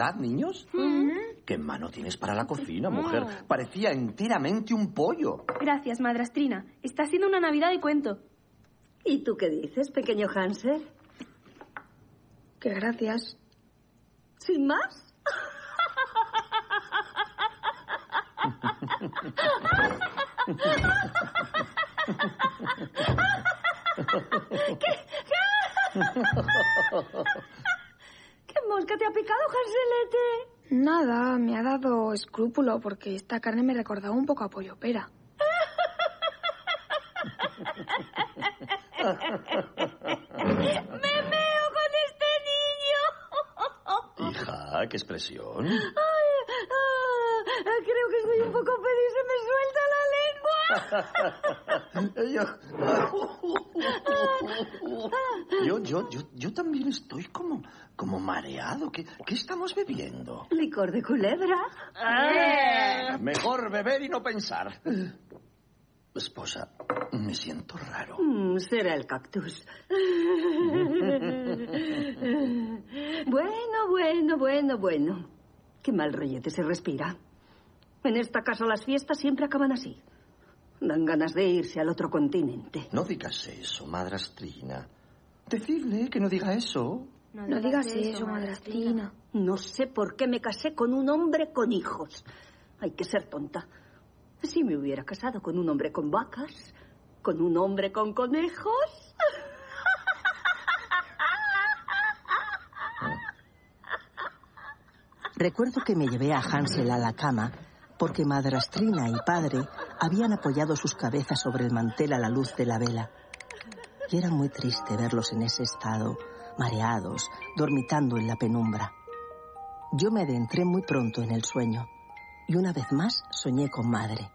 ¿verdad, niños? ¿Qué mano tienes para la cocina, mujer? Parecía enteramente un pollo. Gracias, madrastrina. Está siendo una Navidad de cuento. ¿Y tú qué dices, pequeño Hansel? Que gracias. ¿Sin más? ¿Qué? ¿Qué mosca te ha picado, Hanselete? Nada, me ha dado escrúpulo porque esta carne me recordaba un poco a pollo pera. ¡Me meo con este niño! Hija, qué expresión. Ay, ah, creo que estoy un poco pedo y se me suelta la lengua. Yo, yo, yo, yo también estoy como, como mareado. ¿Qué, qué estamos bebiendo? ¿Licor de culebra? Mejor beber y no pensar. Esposa, me siento raro. Mm, será el cactus. bueno, bueno, bueno, bueno. Qué mal rollete se respira. En esta casa las fiestas siempre acaban así. Dan ganas de irse al otro continente. No digas eso, madrastrina. Decidle que no diga eso. No, digas eso, madrastrina. No sé por qué me casé con un hombre con hijos. Hay que ser tonta. Si me hubiera casado con un hombre con vacas, con un hombre con conejos. Recuerdo que me llevé a Hansel a la cama porque madrastrina y padre habían apoyado sus cabezas sobre el mantel a la luz de la vela. Y era muy triste verlos en ese estado, mareados, dormitando en la penumbra. Yo me adentré muy pronto en el sueño y una vez más soñé con madre.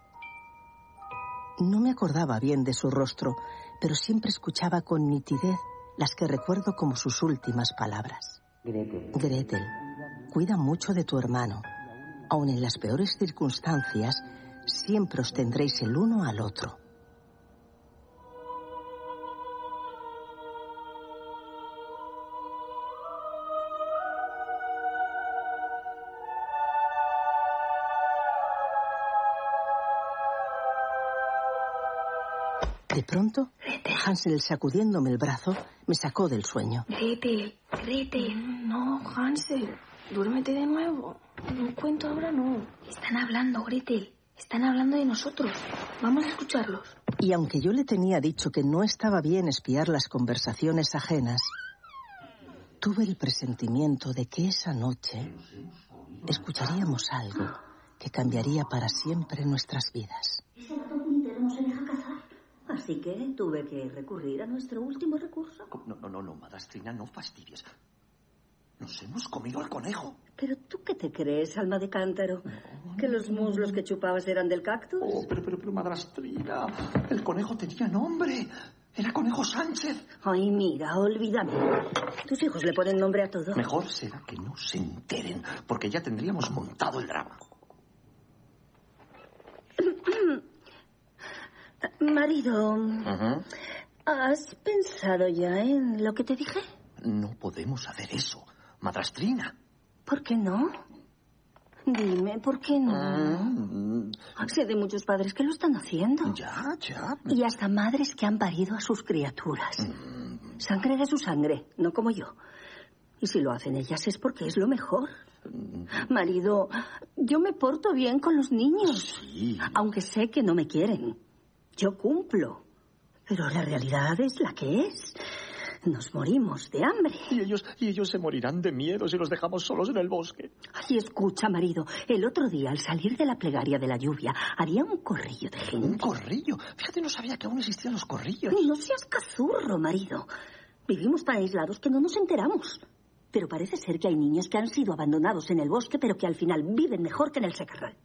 No me acordaba bien de su rostro, pero siempre escuchaba con nitidez las que recuerdo como sus últimas palabras. Gretel. Gretel, cuida mucho de tu hermano. Aun en las peores circunstancias, siempre os tendréis el uno al otro. De pronto, Hansel, sacudiéndome el brazo, me sacó del sueño. Gretel, Gretel. No, Hansel. Duérmete de nuevo. Un cuento ahora no. Están hablando, Gretel. Están hablando de nosotros. Vamos a escucharlos. Y aunque yo le tenía dicho que no estaba bien espiar las conversaciones ajenas, tuve el presentimiento de que esa noche escucharíamos algo que cambiaría para siempre nuestras vidas. Ese gato puntero no se deja cazar. Así que tuve que recurrir a nuestro último recurso. No, no, no, no, madrastrina, no fastidies. Nos hemos comido al conejo. ¿Pero tú qué te crees, alma de cántaro? ¿Que los muslos que chupabas eran del cactus? Oh, pero, pero, pero, madrastrina, el conejo tenía nombre. Era Conejo Sánchez. Ay, mira, olvídame. Tus hijos le ponen nombre a todo. Mejor será que no se enteren, porque ya tendríamos montado el drama. Marido. ¿has pensado ya en lo que te dije? No podemos hacer eso, madrastrina. ¿Por qué no? Dime, ¿por qué no? Mm, Sé de muchos padres que lo están haciendo. Ya, ya. Y hasta madres que han parido a sus criaturas. Mm, Sangre de su sangre, no como yo. Y si lo hacen ellas es porque es lo mejor. Marido, yo me porto bien con los niños. Sí. Aunque sé que no me quieren. Yo cumplo. Pero la realidad es la que es. Nos morimos de hambre. Y ellos, y ellos se morirán de miedo si los dejamos solos en el bosque. Ay, escucha, marido. El otro día, al salir de la plegaria de la lluvia, había un corrillo de gente. Un corrillo. Fíjate, no sabía que aún existían los corrillos. No seas cazurro, marido. Vivimos tan aislados que no nos enteramos. Pero parece ser que hay niños que han sido abandonados en el bosque, pero que al final viven mejor que en el secarral.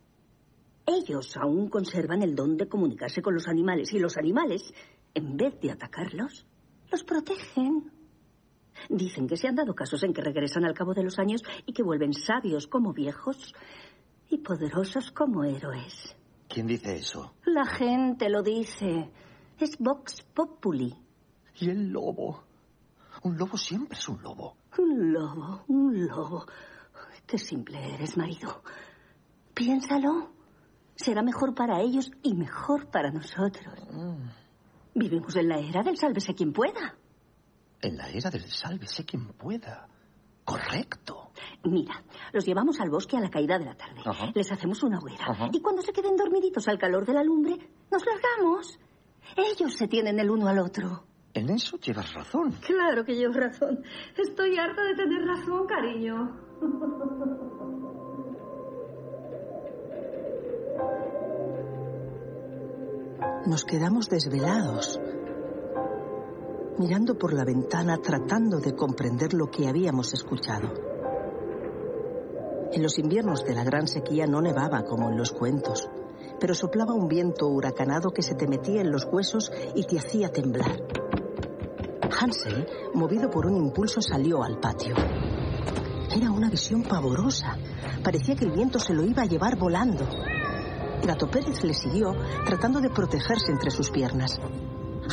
Ellos aún conservan el don de comunicarse con los animales y los animales, en vez de atacarlos, los protegen. Dicen que se han dado casos en que regresan al cabo de los años y que vuelven sabios como viejos y poderosos como héroes. ¿Quién dice eso? La gente lo dice. Es Vox Populi. Y el lobo. Un lobo siempre es un lobo. Un lobo, un lobo. Qué simple eres, marido. Piénsalo. Será mejor para ellos y mejor para nosotros. Vivimos en la era del sálvese quien pueda. En la era del sálvese quien pueda. Correcto. Mira, los llevamos al bosque a la caída de la tarde. Ajá. Les hacemos una hoguera. Ajá. Y cuando se queden dormiditos al calor de la lumbre, nos largamos. Ellos se tienen el uno al otro. En eso llevas razón. Claro que llevo razón. Estoy harta de tener razón, cariño. Nos quedamos desvelados, mirando por la ventana tratando de comprender lo que habíamos escuchado. En los inviernos de la gran sequía no nevaba como en los cuentos, pero soplaba un viento huracanado que se te metía en los huesos y te hacía temblar. Hansel, movido por un impulso, salió al patio. Era una visión pavorosa. Parecía que el viento se lo iba a llevar volando. Gato Pérez le siguió, tratando de protegerse entre sus piernas.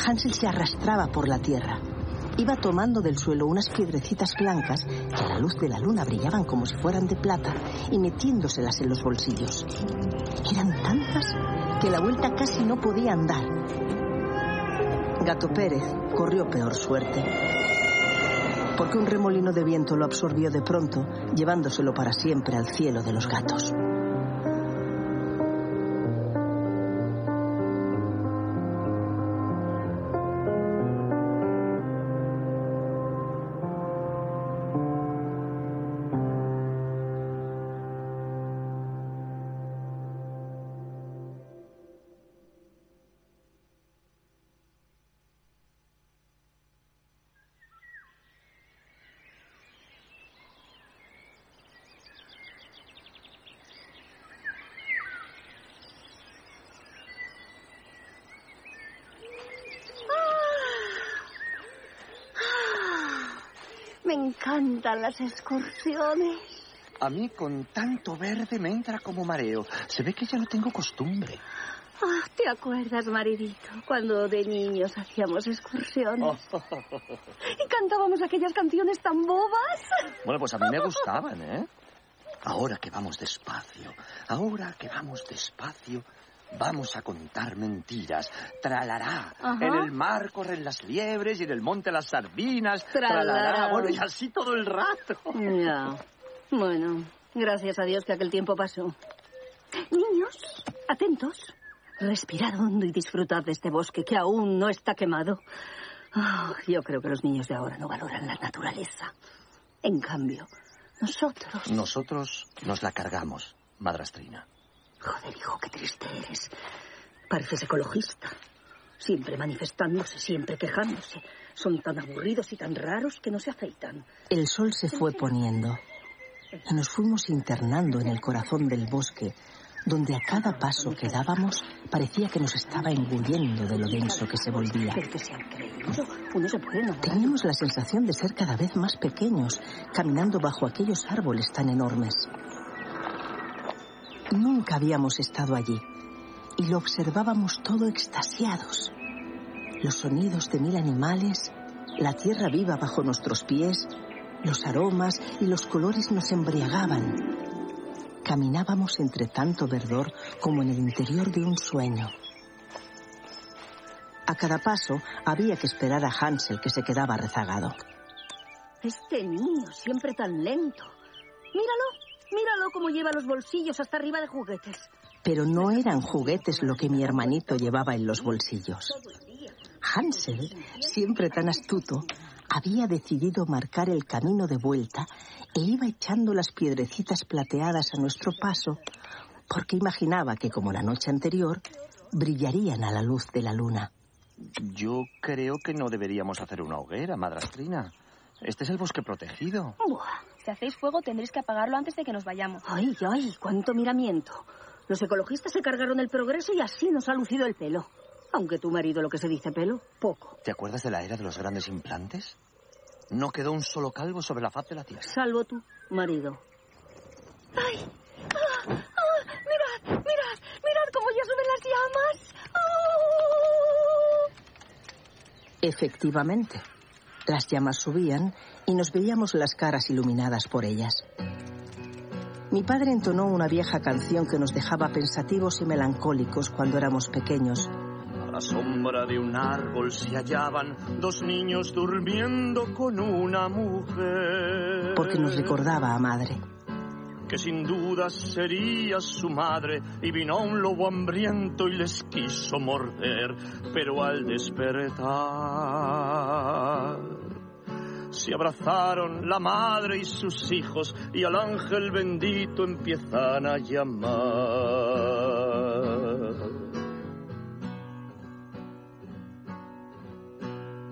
Hansel se arrastraba por la tierra. Iba tomando del suelo unas piedrecitas blancas que a la luz de la luna brillaban como si fueran de plata y metiéndoselas en los bolsillos. Eran tantas que la vuelta casi no podía andar. Gato Pérez corrió peor suerte, porque un remolino de viento lo absorbió de pronto, llevándoselo para siempre al cielo de los gatos. Me encantan las excursiones. A mí con tanto verde me entra como mareo. Se ve que ya no tengo costumbre. Ah, ¿Te acuerdas, maridito, cuando de niños hacíamos excursiones? Y cantábamos aquellas canciones tan bobas. Bueno, pues a mí me gustaban, ¿eh? Ahora que vamos despacio, ahora que vamos despacio, vamos a contar mentiras. Tralará. Ajá. En el mar corren las liebres y en el monte las sardinas. Tralará. Bueno, y así todo el rato. Ya. Bueno, gracias a Dios que aquel tiempo pasó. Niños, atentos. Respirad hondo y disfrutad de este bosque que aún no está quemado. Ah, yo creo que los niños de ahora no valoran la naturaleza. En cambio, nosotros... Nosotros nos la cargamos, madrastrina. Joder, hijo, qué triste eres. Pareces ecologista. Siempre manifestándose, siempre quejándose. Son tan aburridos y tan raros que no se afeitan. El sol se fue poniendo y nos fuimos internando en el corazón del bosque, donde a cada paso que dábamos parecía que nos estaba engullendo de lo denso que se volvía. Teníamos la sensación de ser cada vez más pequeños, caminando bajo aquellos árboles tan enormes. Nunca habíamos estado allí y lo observábamos todo extasiados. Los sonidos de mil animales, la tierra viva bajo nuestros pies, los aromas y los colores nos embriagaban. Caminábamos entre tanto verdor como en el interior de un sueño. A cada paso había que esperar a Hansel que se quedaba rezagado. Este niño, siempre tan lento. Míralo, míralo cómo lleva los bolsillos hasta arriba de juguetes. Pero no eran juguetes lo que mi hermanito llevaba en los bolsillos. Hansel, siempre tan astuto, había decidido marcar el camino de vuelta e iba echando las piedrecitas plateadas a nuestro paso porque imaginaba que, como la noche anterior, brillarían a la luz de la luna. Yo creo que no deberíamos hacer una hoguera, madrastrina. Este es el bosque protegido. Buah. Si hacéis fuego tendréis que apagarlo antes de que nos vayamos. Ay, ay, cuánto miramiento. Los ecologistas se cargaron el progreso y así nos ha lucido el pelo. Aunque tu marido lo que se dice pelo, poco. ¿Te acuerdas de la era de los grandes implantes? No quedó un solo calvo sobre la faz de la tierra. Salvo tú, marido. ¡Ay! ¡Ah! ¡Ah! ¡Mirad! ¡Mirad! ¡Mirad cómo ya suben las llamas! ¡Oh! Efectivamente, las llamas subían y nos veíamos las caras iluminadas por ellas. Mi padre entonó una vieja canción que nos dejaba pensativos y melancólicos cuando éramos pequeños. A la sombra de un árbol se hallaban dos niños durmiendo con una mujer. Porque nos recordaba a madre. Que sin duda sería su madre y vino un lobo hambriento y les quiso morder, pero al despertar se abrazaron la madre y sus hijos y al ángel bendito empiezan a llamar.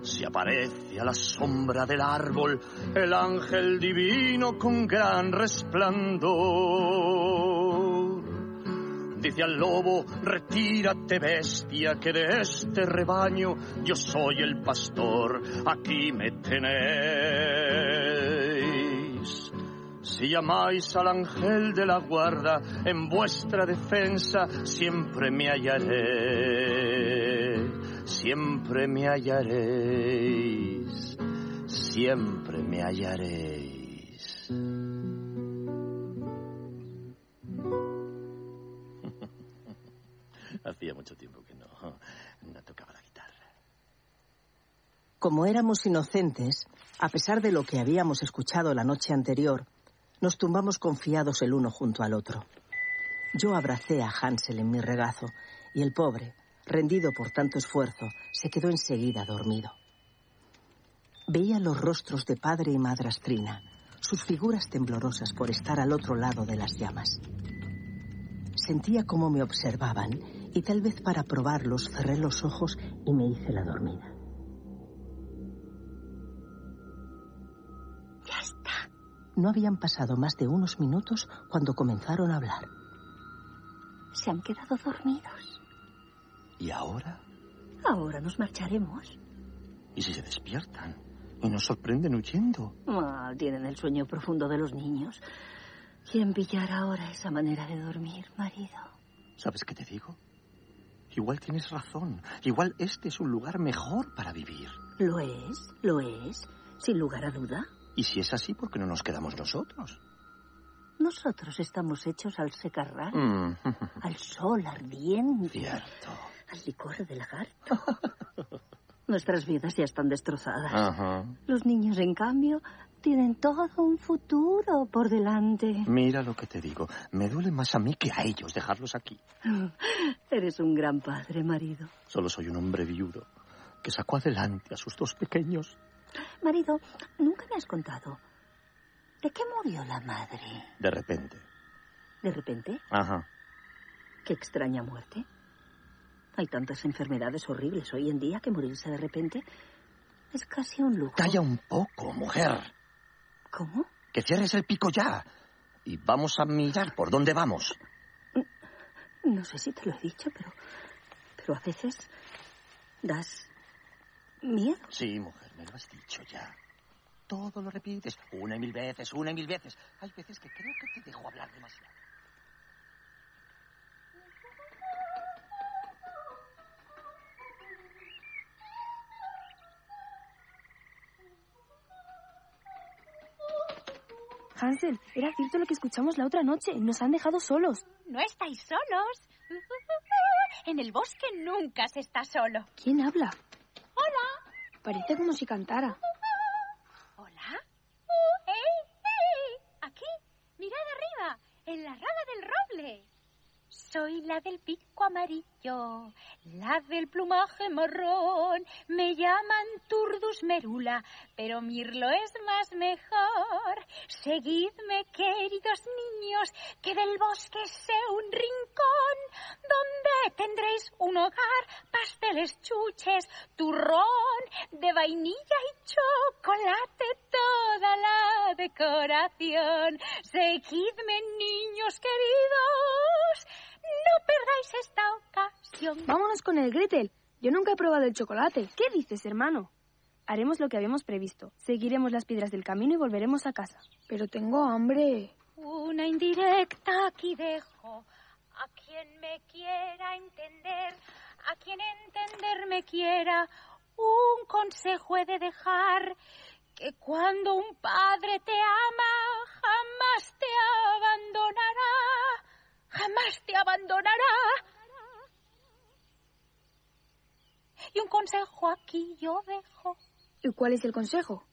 Se aparece a la sombra del árbol el ángel divino con gran resplandor Dice al lobo, retírate bestia, que de este rebaño yo soy el pastor, aquí me tenéis. Si llamáis al ángel de la guarda, en vuestra defensa siempre me hallaré, siempre me hallaréis, siempre me hallaréis. Como éramos inocentes, a pesar de lo que habíamos escuchado la noche anterior, nos tumbamos confiados el uno junto al otro. Yo abracé a Hansel en mi regazo y el pobre, rendido por tanto esfuerzo, se quedó enseguida dormido. Veía los rostros de padre y madrastrina, sus figuras temblorosas por estar al otro lado de las llamas. Sentía cómo me observaban y tal vez para probarlos cerré los ojos y me hice la dormida. Ya está. No habían pasado más de unos minutos cuando comenzaron a hablar. Se han quedado dormidos. ¿Y ahora? Ahora nos marcharemos. ¿Y si se despiertan? Y nos sorprenden huyendo. Ah, tienen el sueño profundo de los niños. ¿Quién pillará ahora esa manera de dormir, marido? ¿Sabes qué te digo? Igual tienes razón. Igual este es un lugar mejor para vivir. Lo es, lo es, sin lugar a duda. Y si es así, ¿por qué no nos quedamos nosotros? Nosotros estamos hechos al secarral, Mm, al sol ardiente, Cierto. al licor de lagarto. Nuestras vidas ya están destrozadas. Ajá. Los niños, en cambio, tienen todo un futuro por delante. Mira lo que te digo. Me duele más a mí que a ellos dejarlos aquí. Eres un gran padre, marido. Solo soy un hombre viudo que sacó adelante a sus dos pequeños. Marido, nunca me has contado. ¿De qué murió la madre? De repente. ¿De repente? Ajá. Qué extraña muerte. Hay tantas enfermedades horribles hoy en día que morirse de repente es casi un lujo. Calla un poco, mujer. ¿Cómo? Que cierres el pico ya. Y vamos a mirar por dónde vamos. No sé si te lo he dicho, pero. Pero a veces. das. miedo. Sí, mujer, me lo has dicho ya. Todo lo repites una y mil veces, una y mil veces. Hay veces que creo que te dejo hablar demasiado. Hansel, era cierto lo que escuchamos la otra noche. Nos han dejado solos. No estáis solos. En el bosque nunca se está solo. ¿Quién habla? Hola. Parece como si cantara. ¿Hola? ¡Ey, ey! Aquí, mirad arriba, en la rama del roble. Soy la del pico amarillo, la del plumaje marrón. Me llaman Turdus Merula, pero Mirlo es más mejor. Seguidme, queridos niños, que del bosque sé un rincón donde tendréis un hogar, pasteles chuches, turrón de vainilla y chocolate, toda la decoración. Seguidme, niños queridos, no perdáis esta ocasión. Vámonos con el Gretel. Yo nunca he probado el chocolate. ¿Qué dices, hermano? Haremos lo que habíamos previsto. Seguiremos las piedras del camino y volveremos a casa. Pero tengo hambre. Una indirecta aquí dejo. A quien me quiera entender, a quien entenderme quiera, un consejo he de dejar. Que cuando un padre te ama, jamás te abandonará. Jamás te abandonará. Y un consejo aquí yo dejo. ¿Y cuál es el consejo?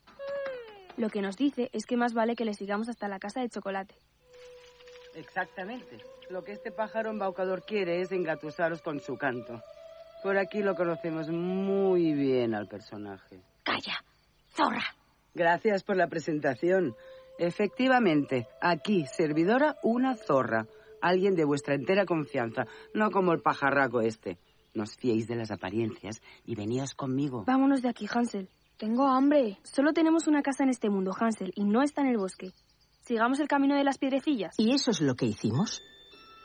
Lo que nos dice es que más vale que le sigamos hasta la casa de chocolate. Exactamente. Lo que este pájaro embaucador quiere es engatusaros con su canto. Por aquí lo conocemos muy bien al personaje. Calla, zorra. Gracias por la presentación. Efectivamente, aquí, servidora, una zorra. Alguien de vuestra entera confianza, no como el pajarraco este. No os fiéis de las apariencias y veníos conmigo. Vámonos de aquí, Hansel. Tengo hambre. Solo tenemos una casa en este mundo, Hansel, y no está en el bosque. Sigamos el camino de las piedrecillas. Y eso es lo que hicimos.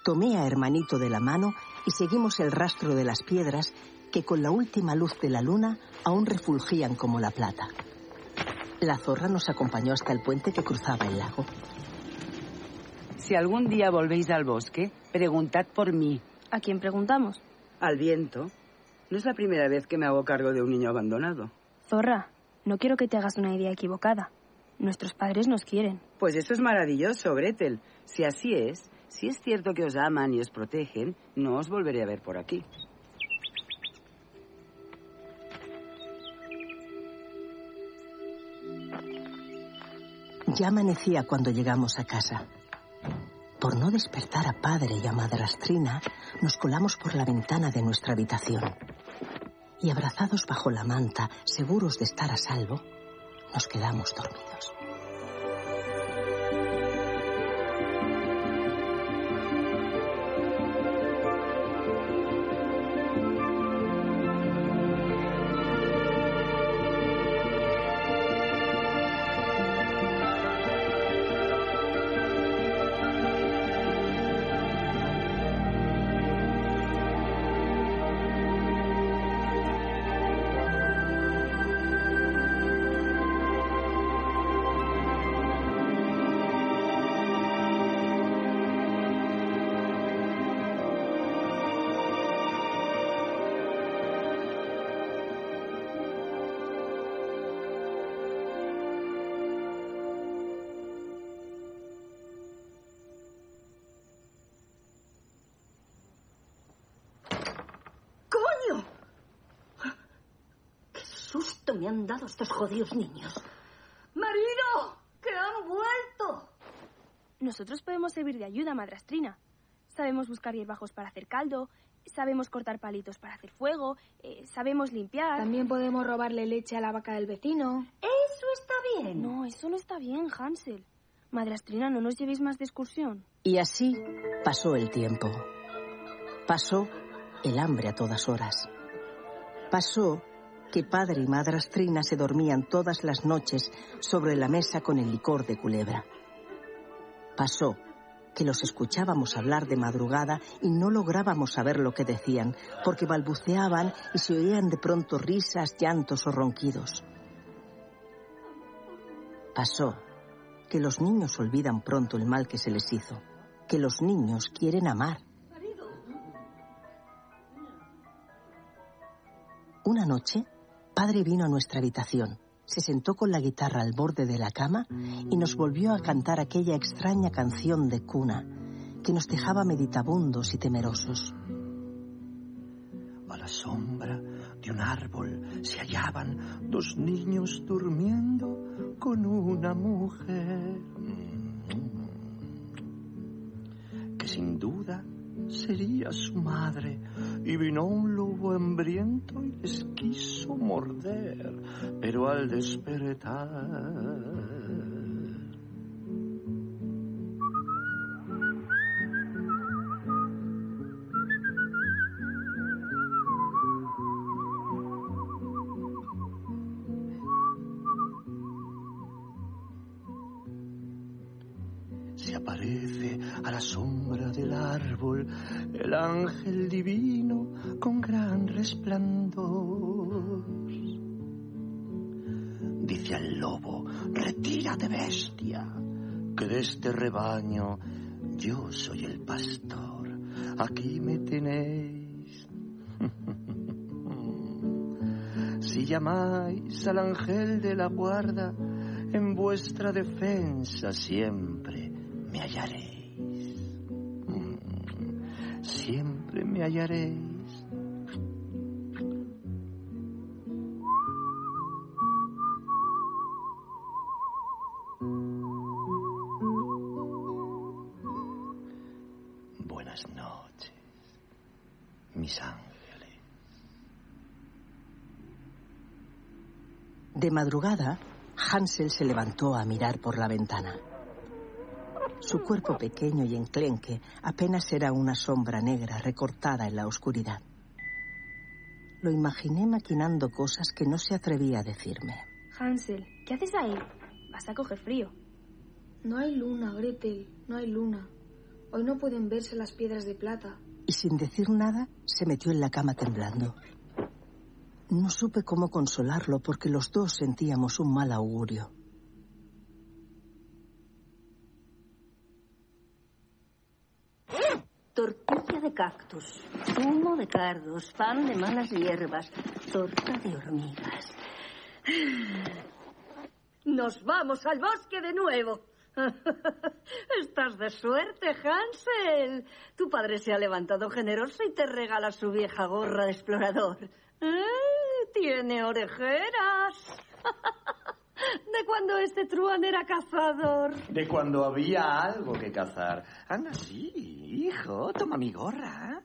Tomé a hermanito de la mano y seguimos el rastro de las piedras que con la última luz de la luna aún refulgían como la plata. La zorra nos acompañó hasta el puente que cruzaba el lago. Si algún día volvéis al bosque, preguntad por mí. ¿A quién preguntamos? Al viento. No es la primera vez que me hago cargo de un niño abandonado. Zorra, no quiero que te hagas una idea equivocada. Nuestros padres nos quieren. Pues eso es maravilloso, Gretel. Si así es, si es cierto que os aman y os protegen, no os volveré a ver por aquí. Ya amanecía cuando llegamos a casa. Por no despertar a padre y a madrastrina, nos colamos por la ventana de nuestra habitación. Y abrazados bajo la manta, seguros de estar a salvo, nos quedamos dormidos. Estos jodidos niños! ¡Marido! ¡Que han vuelto! Nosotros podemos servir de ayuda, madrastrina. Sabemos buscar hierbajos para hacer caldo, sabemos cortar palitos para hacer fuego, eh, sabemos limpiar. También podemos robarle leche a la vaca del vecino. Eso está bien. No, eso no está bien, Hansel. Madrastrina, no nos llevéis más de excursión. Y así pasó el tiempo. Pasó el hambre a todas horas. Pasó que padre y madrastrina se dormían todas las noches sobre la mesa con el licor de culebra. Pasó que los escuchábamos hablar de madrugada y no lográbamos saber lo que decían, porque balbuceaban y se oían de pronto risas, llantos o ronquidos. Pasó que los niños olvidan pronto el mal que se les hizo, que los niños quieren amar. Una noche, padre vino a nuestra habitación, se sentó con la guitarra al borde de la cama y nos volvió a cantar aquella extraña canción de cuna que nos dejaba meditabundos y temerosos. A la sombra de un árbol se hallaban dos niños durmiendo con una mujer. Que sin duda sería su madre. Y vino un lobo hambriento y les quiso morder, pero al despertar aparece a la sombra del árbol el ángel divino con gran resplandor. Dice al lobo, retírate bestia, que de este rebaño yo soy el pastor. Aquí me tenéis. si llamáis al ángel de la guarda, en vuestra defensa siempre me hallaréis. Buenas noches, mis ángeles. De madrugada, Hansel se levantó a mirar por la ventana. Su cuerpo pequeño y enclenque apenas era una sombra negra recortada en la oscuridad. Lo imaginé maquinando cosas que no se atrevía a decirme. Hansel, ¿qué haces ahí? Vas a coger frío. No hay luna, Gretel, no hay luna. Hoy no pueden verse las piedras de plata. Y sin decir nada, se metió en la cama temblando. No supe cómo consolarlo porque los dos sentíamos un mal augurio. Tortilla de cactus, de cardos, pan de malas hierbas, torta de hormigas. Nos vamos al bosque de nuevo. Estás de suerte, Hansel. Tu padre se ha levantado generoso y te regala su vieja gorra de explorador. ¡Eh! Tiene orejeras. De cuando este truán era cazador. De cuando había algo que cazar. Anda, sí, hijo, toma mi gorra.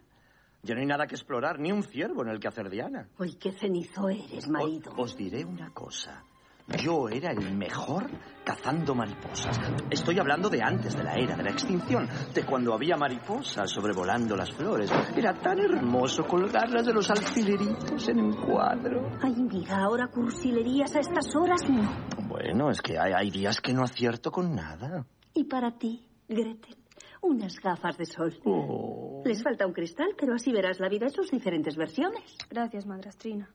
Ya no hay nada que explorar, ni un ciervo en el que hacer Diana. Uy, qué cenizo eres, marido. Os, os diré una cosa. Yo era el mejor cazando mariposas. Estoy hablando de antes de la era de la extinción, de cuando había mariposas sobrevolando las flores. Era tan hermoso colgarlas de los alfileritos en un cuadro. Ay, mira, ahora cursilerías a estas horas no. Bueno, es que hay, hay días que no acierto con nada. Y para ti, Gretel, unas gafas de sol. Oh. Les falta un cristal, pero así verás la vida en sus diferentes versiones. Gracias, madrastrina.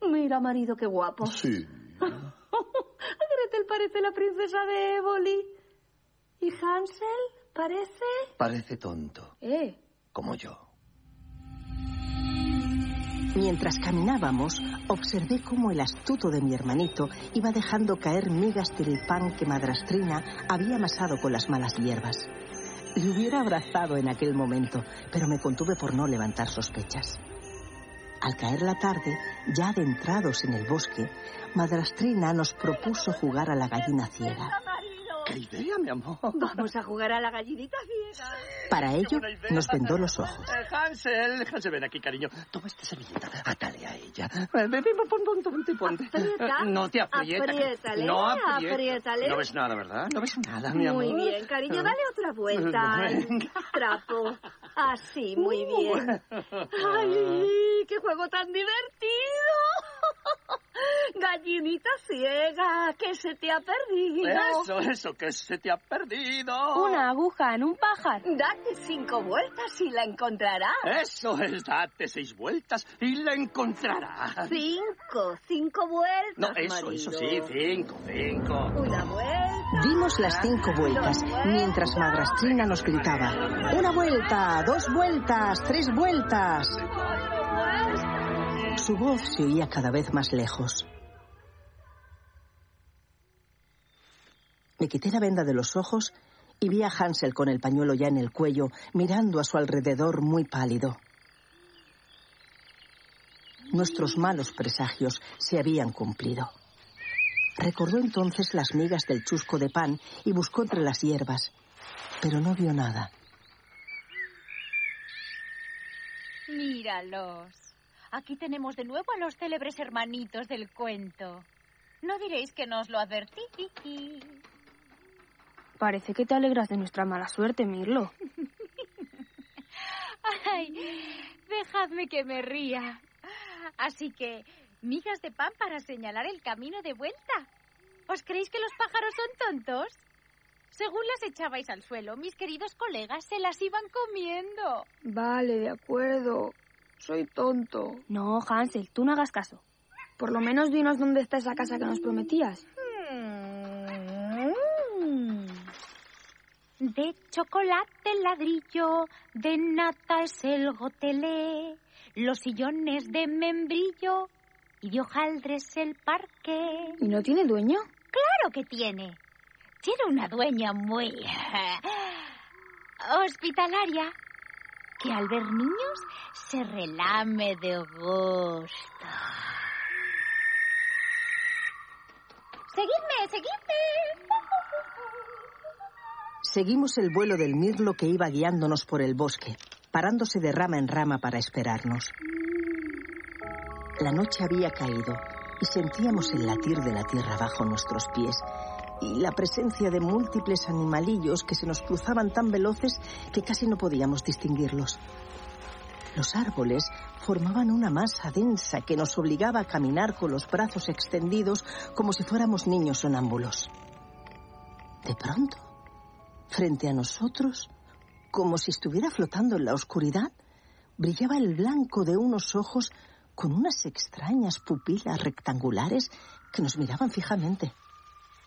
Mira, marido, qué guapo. Sí. Gretel parece la princesa de Éboli. ¿Y Hansel parece? Parece tonto, Eh, como yo. Mientras caminábamos, observé cómo el astuto de mi hermanito iba dejando caer migas del pan que Madrastrina había amasado con las malas hierbas. Le hubiera abrazado en aquel momento, pero me contuve por no levantar sospechas. Al caer la tarde, ya adentrados en el bosque, Madrastrina nos propuso jugar a la gallina ciega. ¿Qué idea, mi amor? Vamos a jugar a la gallinita ciega. Para ello, nos vendó los ojos. Eh, Hansel, Hansel, ven aquí, cariño. Toma esta servilleta, atale a ella. Ven, ven, pon, pon, ponte, ponte. Aprieta, Eh, No te aprieta. apriétale, no aprieta. apriétale. No ves nada, ¿verdad? No ves nada, mi amor. Muy bien, cariño, dale otra vuelta. Trapo. Así, muy bien. ¡Ay, qué juego tan divertido! Gallinita ciega, que se te ha perdido. Eso, eso, que se te ha perdido. una aguja en un pájaro. Date cinco vueltas y la encontrarás. Eso es, date seis vueltas y la encontrarás. Cinco, cinco vueltas. No, eso, marido. eso sí, cinco, cinco. Una vuelta. Dimos las cinco vueltas, mientras Madrastrina nos gritaba, una vuelta, dos vueltas, tres vueltas. Su voz se oía cada vez más lejos. Me quité la venda de los ojos y vi a Hansel con el pañuelo ya en el cuello, mirando a su alrededor muy pálido. Nuestros malos presagios se habían cumplido. Recordó entonces las migas del chusco de pan y buscó entre las hierbas, pero no vio nada. Míralos. Aquí tenemos de nuevo a los célebres hermanitos del cuento. No diréis que no os lo advertí. Parece que te alegras de nuestra mala suerte, Mirlo. Ay, dejadme que me ría. Así que, migas de pan para señalar el camino de vuelta. ¿Os creéis que los pájaros son tontos? Según las echabais al suelo, mis queridos colegas se las iban comiendo. Vale, de acuerdo. Soy tonto. No, Hansel, tú no hagas caso. Por lo menos dinos dónde está esa casa que nos prometías. De chocolate el ladrillo, de nata es el gotelé, los sillones de membrillo y de hojaldres el parque. ¿Y no tiene dueño? Claro que tiene. Tiene una dueña muy hospitalaria que al ver niños se relame de gusto. Seguidme, seguidme. Seguimos el vuelo del mirlo que iba guiándonos por el bosque, parándose de rama en rama para esperarnos. La noche había caído y sentíamos el latir de la tierra bajo nuestros pies y la presencia de múltiples animalillos que se nos cruzaban tan veloces que casi no podíamos distinguirlos. Los árboles formaban una masa densa que nos obligaba a caminar con los brazos extendidos como si fuéramos niños sonámbulos. De pronto, frente a nosotros, como si estuviera flotando en la oscuridad, brillaba el blanco de unos ojos con unas extrañas pupilas rectangulares que nos miraban fijamente.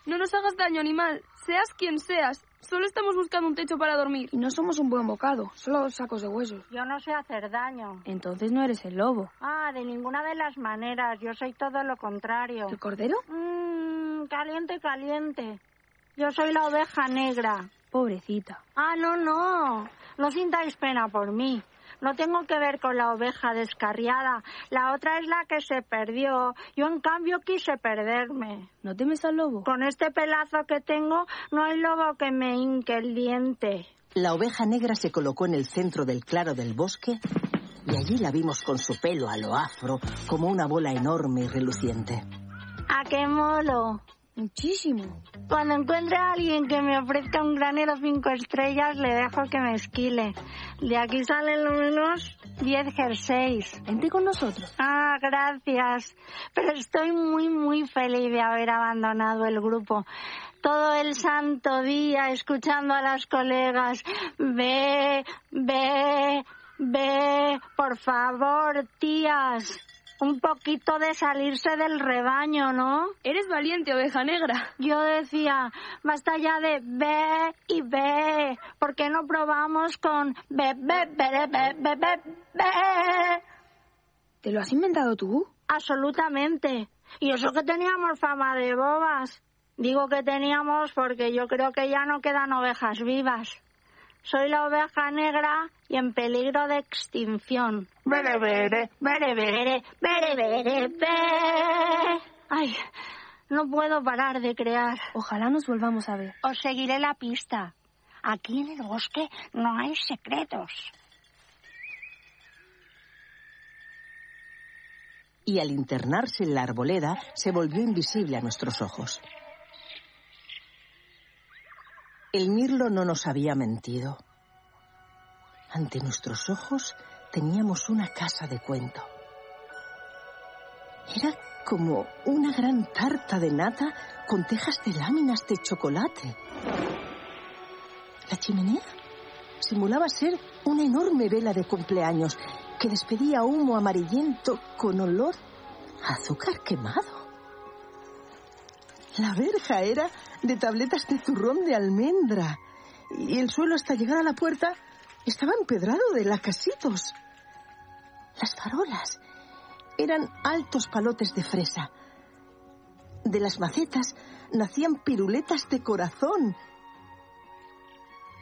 No nos hagas daño, animal. Seas quien seas. Solo estamos buscando un techo para dormir. Y no somos un buen bocado, solo dos sacos de huesos. Yo no sé hacer daño. Entonces no eres el lobo. Ah, de ninguna de las maneras. Yo soy todo lo contrario. ¿El cordero? Mmm, caliente, caliente. Yo soy la oveja negra. Pobrecita. Ah, no, no. No sintáis pena por mí. No tengo que ver con la oveja descarriada. La otra es la que se perdió. Yo, en cambio, quise perderme. ¿No temes al lobo? Con este pelazo que tengo, no hay lobo que me hinque el diente. La oveja negra se colocó en el centro del claro del bosque y allí la vimos con su pelo a lo afro, como una bola enorme y reluciente. ¿A qué molo? Muchísimo. Cuando encuentre a alguien que me ofrezca un granero cinco estrellas, le dejo que me esquile. De aquí salen lo menos diez jerseys. Vente con nosotros. Ah, gracias. Pero estoy muy, muy feliz de haber abandonado el grupo. Todo el santo día escuchando a las colegas. Ve, ve, ve, por favor, tías un poquito de salirse del rebaño, ¿no? Eres valiente, oveja negra. Yo decía, basta ya de ve y ve. ¿Por qué no probamos con be, be, be, be, be, be, be? ¿Te lo has inventado tú? Absolutamente. Y eso que teníamos fama de bobas. Digo que teníamos porque yo creo que ya no quedan ovejas vivas. Soy la oveja negra y en peligro de extinción. Bere, bere, bere, bere, bere, bere, bere. Ay, no puedo parar de crear. Ojalá nos volvamos a ver. Os seguiré la pista. Aquí en el bosque no hay secretos. Y al internarse en la arboleda, se volvió invisible a nuestros ojos. El mirlo no nos había mentido. Ante nuestros ojos teníamos una casa de cuento. Era como una gran tarta de nata con tejas de láminas de chocolate. La chimenea simulaba ser una enorme vela de cumpleaños que despedía humo amarillento con olor a azúcar quemado. La verja era de tabletas de zurrón de almendra y el suelo hasta llegar a la puerta estaba empedrado de lacasitos. Las farolas eran altos palotes de fresa. De las macetas nacían piruletas de corazón.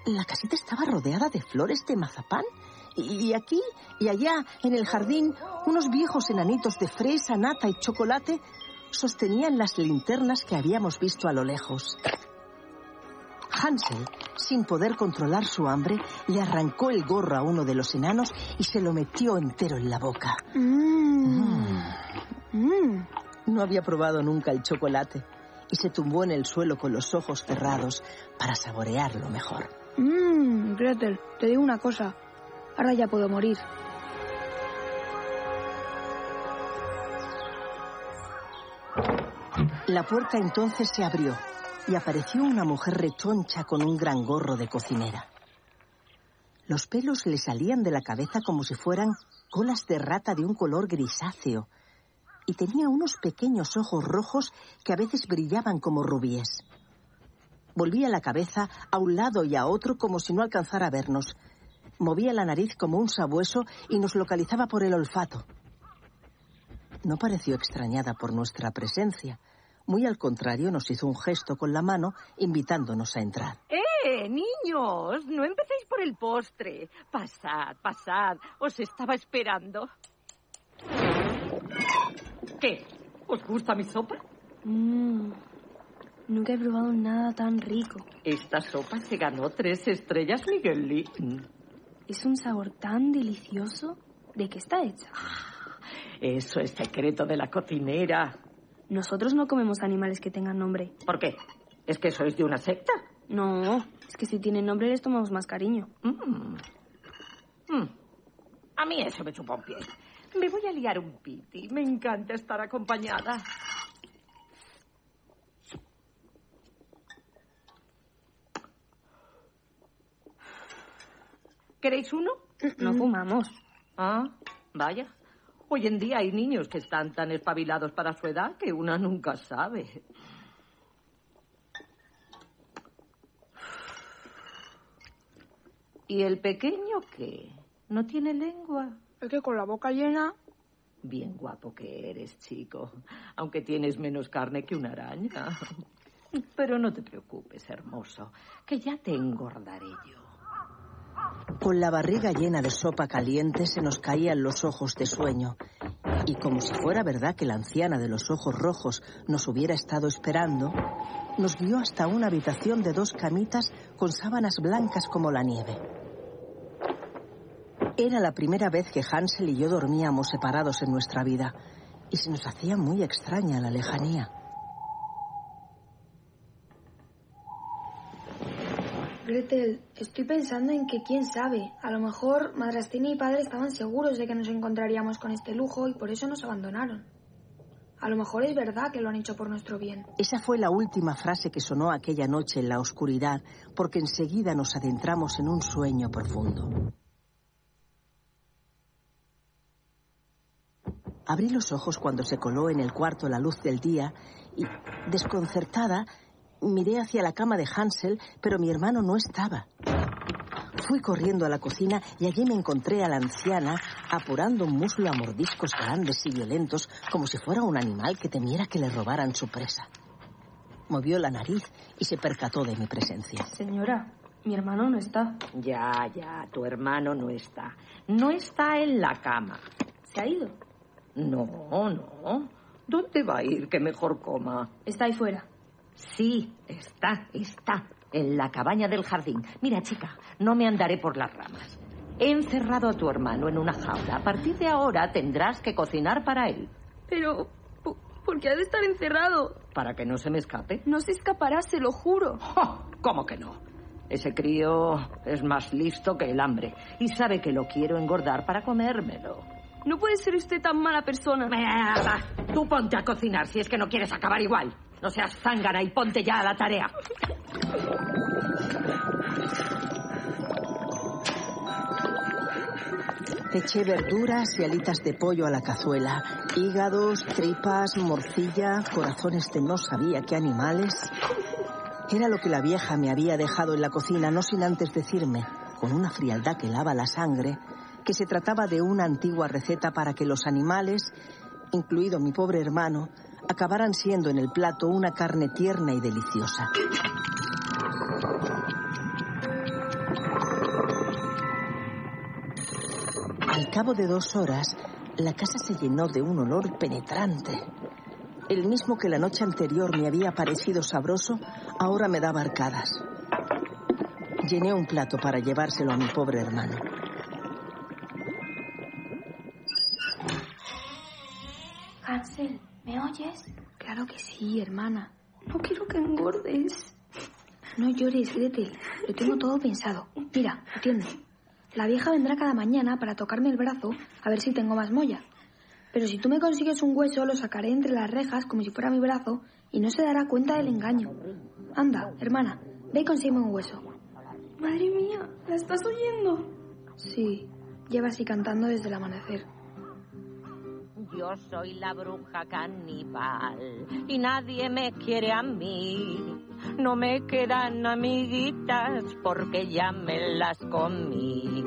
La casita estaba rodeada de flores de mazapán y aquí y allá en el jardín unos viejos enanitos de fresa, nata y chocolate sostenían las linternas que habíamos visto a lo lejos. Hansel, sin poder controlar su hambre, le arrancó el gorro a uno de los enanos y se lo metió entero en la boca. Mm. Mm. No había probado nunca el chocolate y se tumbó en el suelo con los ojos cerrados para saborearlo mejor. Mmm, Gretel, te digo una cosa. Ahora ya puedo morir. La puerta entonces se abrió y apareció una mujer rechoncha con un gran gorro de cocinera. Los pelos le salían de la cabeza como si fueran colas de rata de un color grisáceo y tenía unos pequeños ojos rojos que a veces brillaban como rubíes. Volvía la cabeza a un lado y a otro como si no alcanzara a vernos. Movía la nariz como un sabueso y nos localizaba por el olfato. No pareció extrañada por nuestra presencia. Muy al contrario, nos hizo un gesto con la mano invitándonos a entrar. ¡Eh! ¡Eh, niños! No empecéis por el postre. Pasad, pasad. Os estaba esperando. ¿Qué? ¿Os gusta mi sopa? Mmm. Nunca he probado nada tan rico. Esta sopa se ganó tres estrellas Miguelín. Es un sabor tan delicioso. ¿De qué está hecha? Eso es secreto de la cocinera. Nosotros no comemos animales que tengan nombre. ¿Por qué? ¿Es que sois de una secta? No, es que si tienen nombre les tomamos más cariño. Mm. Mm. A mí eso me chupa un pie. Me voy a liar un piti. Me encanta estar acompañada. ¿Queréis uno? No fumamos. Ah, vaya. Hoy en día hay niños que están tan espabilados para su edad que una nunca sabe. ¿Y el pequeño qué? ¿No tiene lengua? Es que con la boca llena. Bien guapo que eres, chico. Aunque tienes menos carne que una araña. Pero no te preocupes, hermoso, que ya te engordaré yo. Con la barriga llena de sopa caliente se nos caían los ojos de sueño. Y como si fuera verdad que la anciana de los ojos rojos nos hubiera estado esperando, nos guió hasta una habitación de dos camitas con sábanas blancas como la nieve. Era la primera vez que Hansel y yo dormíamos separados en nuestra vida y se nos hacía muy extraña la lejanía. Gretel, estoy pensando en que quién sabe, a lo mejor Madrastina y padre estaban seguros de que nos encontraríamos con este lujo y por eso nos abandonaron. A lo mejor es verdad que lo han hecho por nuestro bien. Esa fue la última frase que sonó aquella noche en la oscuridad, porque enseguida nos adentramos en un sueño profundo. Abrí los ojos cuando se coló en el cuarto la luz del día y, desconcertada, miré hacia la cama de Hansel, pero mi hermano no estaba. Fui corriendo a la cocina y allí me encontré a la anciana apurando un muslo a mordiscos grandes y violentos como si fuera un animal que temiera que le robaran su presa. Movió la nariz y se percató de mi presencia. Señora, mi hermano no está. Ya, ya, tu hermano no está. No está en la cama. ¿Se ha ido? No, no. ¿Dónde va a ir que mejor coma? Está ahí fuera. Sí, está, está. En la cabaña del jardín. Mira, chica, no me andaré por las ramas. He encerrado a tu hermano en una jaula. A partir de ahora tendrás que cocinar para él. Pero, ¿por qué ha de estar encerrado? Para que no se me escape. No se escapará, se lo juro. ¿Cómo que no? Ese crío es más listo que el hambre y sabe que lo quiero engordar para comérmelo. No puede ser usted tan mala persona. Tú ponte a cocinar si es que no quieres acabar igual. No seas zángana y ponte ya a la tarea. Eché verduras y alitas de pollo a la cazuela, hígados, tripas, morcilla, corazones de no sabía qué animales. Era lo que la vieja me había dejado en la cocina, no sin antes decirme, con una frialdad que lava la sangre, que se trataba de una antigua receta para que los animales, incluido mi pobre hermano, acabaran siendo en el plato una carne tierna y deliciosa. Al cabo de dos horas, la casa se llenó de un olor penetrante. El mismo que la noche anterior me había parecido sabroso, ahora me daba arcadas. Llené un plato para llevárselo a mi pobre hermano. Hansel, ¿me oyes? Claro que sí, hermana. No quiero que engordes. No llores, Gretel. Lo tengo todo pensado. Mira, atiende. La vieja vendrá cada mañana para tocarme el brazo a ver si tengo más molla. Pero si tú me consigues un hueso, lo sacaré entre las rejas como si fuera mi brazo y no se dará cuenta del engaño. Anda, hermana, ve y consigue un hueso. Madre mía, ¿la estás oyendo? Sí, lleva así cantando desde el amanecer. Yo soy la bruja caníbal y nadie me quiere a mí. No me quedan amiguitas porque ya me las comí.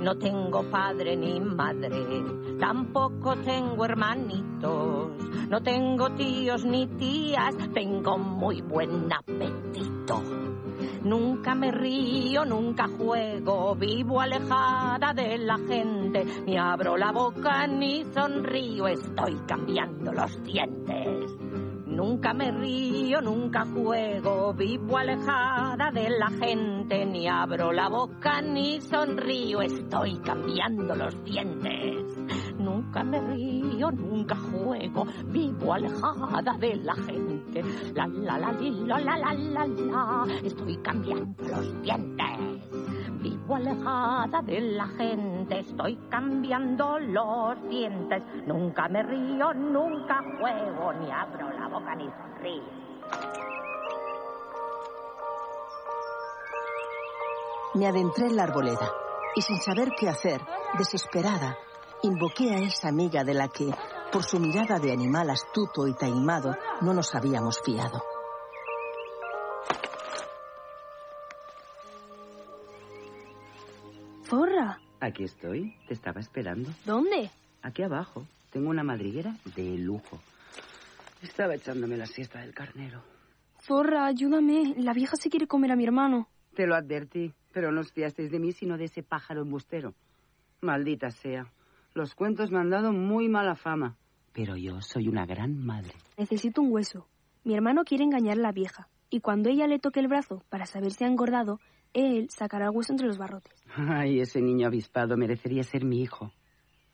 No tengo padre ni madre, tampoco tengo hermanitos. No tengo tíos ni tías, tengo muy buen apetito. Nunca me río, nunca juego, vivo alejada de la gente. Ni abro la boca ni sonrío, estoy cambiando los dientes. Nunca me río, nunca juego, vivo alejada de la gente, ni abro la boca ni sonrío, estoy cambiando los dientes. Nunca me río, nunca juego, vivo alejada de la gente. La la la la la la la la, estoy cambiando los dientes. Vivo alejada de la gente, estoy cambiando los dientes. Nunca me río, nunca juego, ni abro la boca ni sonrío. Me adentré en la arboleda y sin saber qué hacer, desesperada, invoqué a esa amiga de la que, por su mirada de animal astuto y taimado, no nos habíamos fiado. Zorra, Aquí estoy, te estaba esperando. ¿dónde? Aquí abajo tengo una madriguera de lujo. Estaba echándome la siesta del carnero. Zorra, ayúdame. La vieja se quiere comer a mi hermano. Te lo advertí, pero no os fiasteis de mí sino de ese pájaro embustero. Maldita sea. Los cuentos me han dado muy mala fama. Pero yo soy una gran madre. Necesito un hueso. Mi hermano quiere engañar a la vieja. Y cuando ella le toque el brazo para saber si ha engordado, él sacará el hueso entre los barrotes. Ay, ese niño avispado merecería ser mi hijo.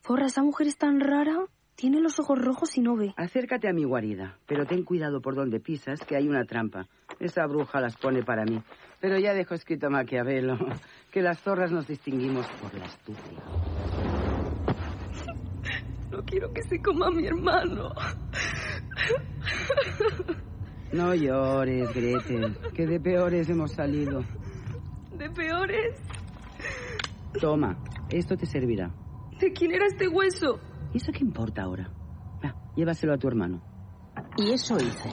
Zorra, esa mujer es tan rara. Tiene los ojos rojos y no ve. Acércate a mi guarida, pero ten cuidado por donde pisas, que hay una trampa. Esa bruja las pone para mí. Pero ya dejo escrito Maquiavelo que las zorras nos distinguimos por la astucia. No quiero que se coma a mi hermano. No llores, Gretel, que de peores hemos salido. ¿De peores? Toma, esto te servirá. ¿De quién era este hueso? ¿Y eso qué importa ahora? Va, llévaselo a tu hermano. Y eso hice.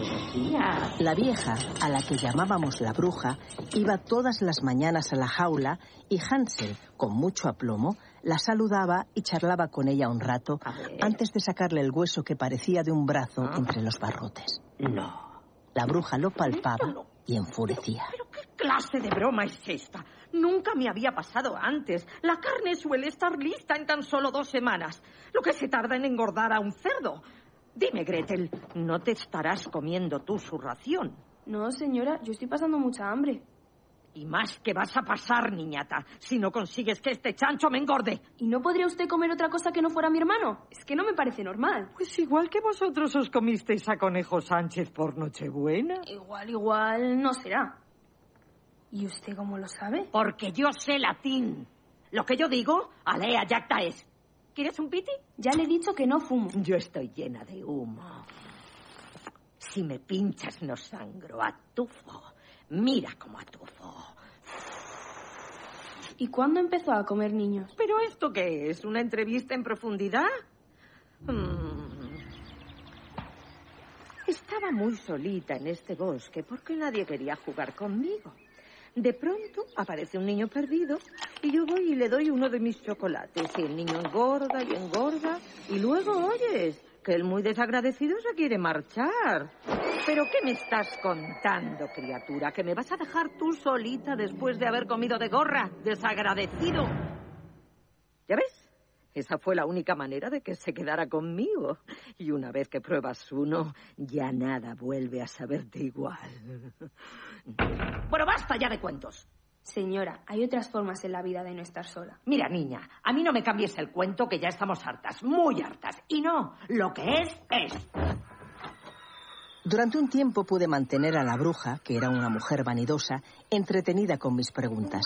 La vieja, a la que llamábamos la bruja, iba todas las mañanas a la jaula y Hansel, con mucho aplomo, la saludaba y charlaba con ella un rato antes de sacarle el hueso que parecía de un brazo entre los barrotes. No. La bruja lo palpaba y enfurecía. ¿Qué clase de broma es esta? Nunca me había pasado antes. La carne suele estar lista en tan solo dos semanas. Lo que se tarda en engordar a un cerdo. Dime, Gretel, ¿no te estarás comiendo tú su ración? No, señora, yo estoy pasando mucha hambre. Y más que vas a pasar, niñata, si no consigues que este chancho me engorde. ¿Y no podría usted comer otra cosa que no fuera mi hermano? Es que no me parece normal. Pues igual que vosotros os comisteis a Conejo Sánchez por Nochebuena. Igual, igual no será. ¿Y usted cómo lo sabe? Porque yo sé latín. Lo que yo digo, alea yacta es. ¿Quieres un piti? Ya le he dicho que no fumo. Yo estoy llena de humo. Si me pinchas no sangro, atufo. Mira cómo atufo. ¿Y cuándo empezó a comer niños? ¿Pero esto qué es? ¿Una entrevista en profundidad? Mm. Estaba muy solita en este bosque porque nadie quería jugar conmigo. De pronto aparece un niño perdido y yo voy y le doy uno de mis chocolates. Y el niño engorda y engorda. Y luego oyes que el muy desagradecido se quiere marchar. ¿Pero qué me estás contando, criatura? ¿Que me vas a dejar tú solita después de haber comido de gorra? Desagradecido. ¿Ya ves? Esa fue la única manera de que se quedara conmigo. Y una vez que pruebas uno, ya nada vuelve a saberte igual. Bueno, basta ya de cuentos. Señora, hay otras formas en la vida de no estar sola. Mira, niña, a mí no me cambies el cuento que ya estamos hartas, muy hartas. Y no, lo que es, es. Durante un tiempo pude mantener a la bruja, que era una mujer vanidosa, entretenida con mis preguntas.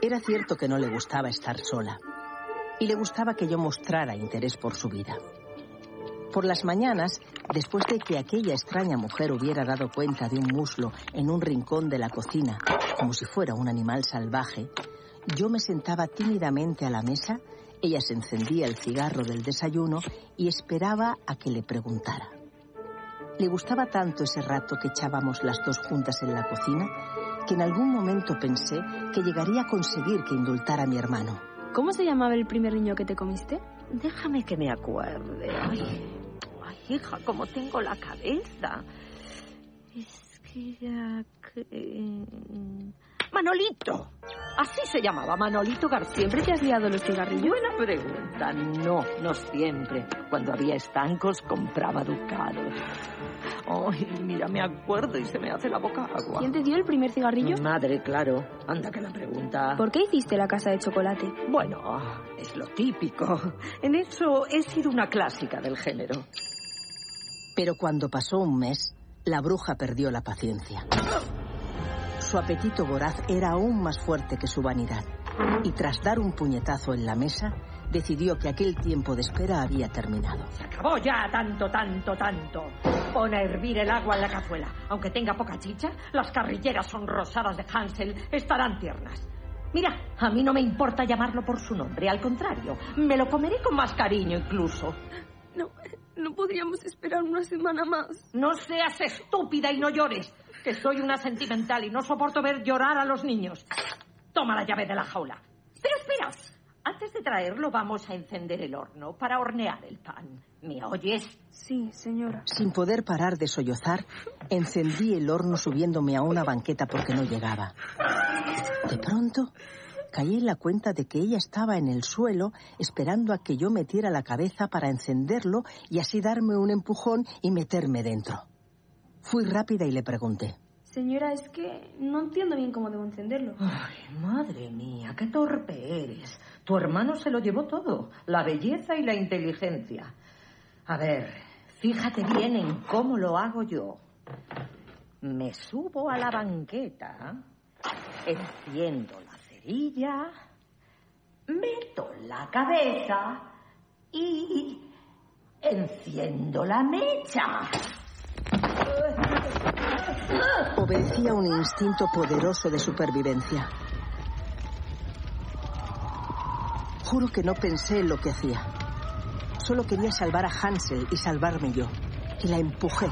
Era cierto que no le gustaba estar sola y le gustaba que yo mostrara interés por su vida. Por las mañanas, después de que aquella extraña mujer hubiera dado cuenta de un muslo en un rincón de la cocina, como si fuera un animal salvaje, yo me sentaba tímidamente a la mesa, ella se encendía el cigarro del desayuno y esperaba a que le preguntara. Le gustaba tanto ese rato que echábamos las dos juntas en la cocina que en algún momento pensé que llegaría a conseguir que indultara a mi hermano. ¿Cómo se llamaba el primer niño que te comiste? Déjame que me acuerde. Ay, hija, cómo tengo la cabeza. Es que García... Manolito. Así se llamaba, Manolito García. ¿Siempre te has liado los cigarrillos? Buena pregunta. No, no siempre. Cuando había estancos compraba ducados. Ay, mira, me acuerdo y se me hace la boca agua. ¿Quién te dio el primer cigarrillo? Madre, claro. Anda que la pregunta. ¿Por qué hiciste la casa de chocolate? Bueno, es lo típico. En eso he sido una clásica del género. Pero cuando pasó un mes, la bruja perdió la paciencia. Su apetito voraz era aún más fuerte que su vanidad, y tras dar un puñetazo en la mesa, decidió que aquel tiempo de espera había terminado. Se acabó ya tanto, tanto, tanto. Pon a hervir el agua en la cazuela. Aunque tenga poca chicha, las carrilleras son rosadas de Hansel estarán tiernas. Mira, a mí no me importa llamarlo por su nombre, al contrario, me lo comeré con más cariño incluso. No, no podríamos esperar una semana más. No seas estúpida y no llores, que soy una sentimental y no soporto ver llorar a los niños. Toma la llave de la jaula. Pero espera, antes de traerlo vamos a encender el horno para hornear el pan. ¿Me oyes? Sí, señora. Sin poder parar de sollozar, encendí el horno subiéndome a una banqueta porque no llegaba. De pronto, caí en la cuenta de que ella estaba en el suelo esperando a que yo metiera la cabeza para encenderlo y así darme un empujón y meterme dentro. Fui rápida y le pregunté. Señora, es que no entiendo bien cómo debo encenderlo. Ay, madre mía, qué torpe eres. Tu hermano se lo llevó todo, la belleza y la inteligencia. A ver, fíjate bien en cómo lo hago yo. Me subo a la banqueta, enciendo la cerilla, meto la cabeza y enciendo la mecha. Obedecía un instinto poderoso de supervivencia. Juro que no pensé en lo que hacía. Solo quería salvar a Hansel y salvarme yo. Y la empujé.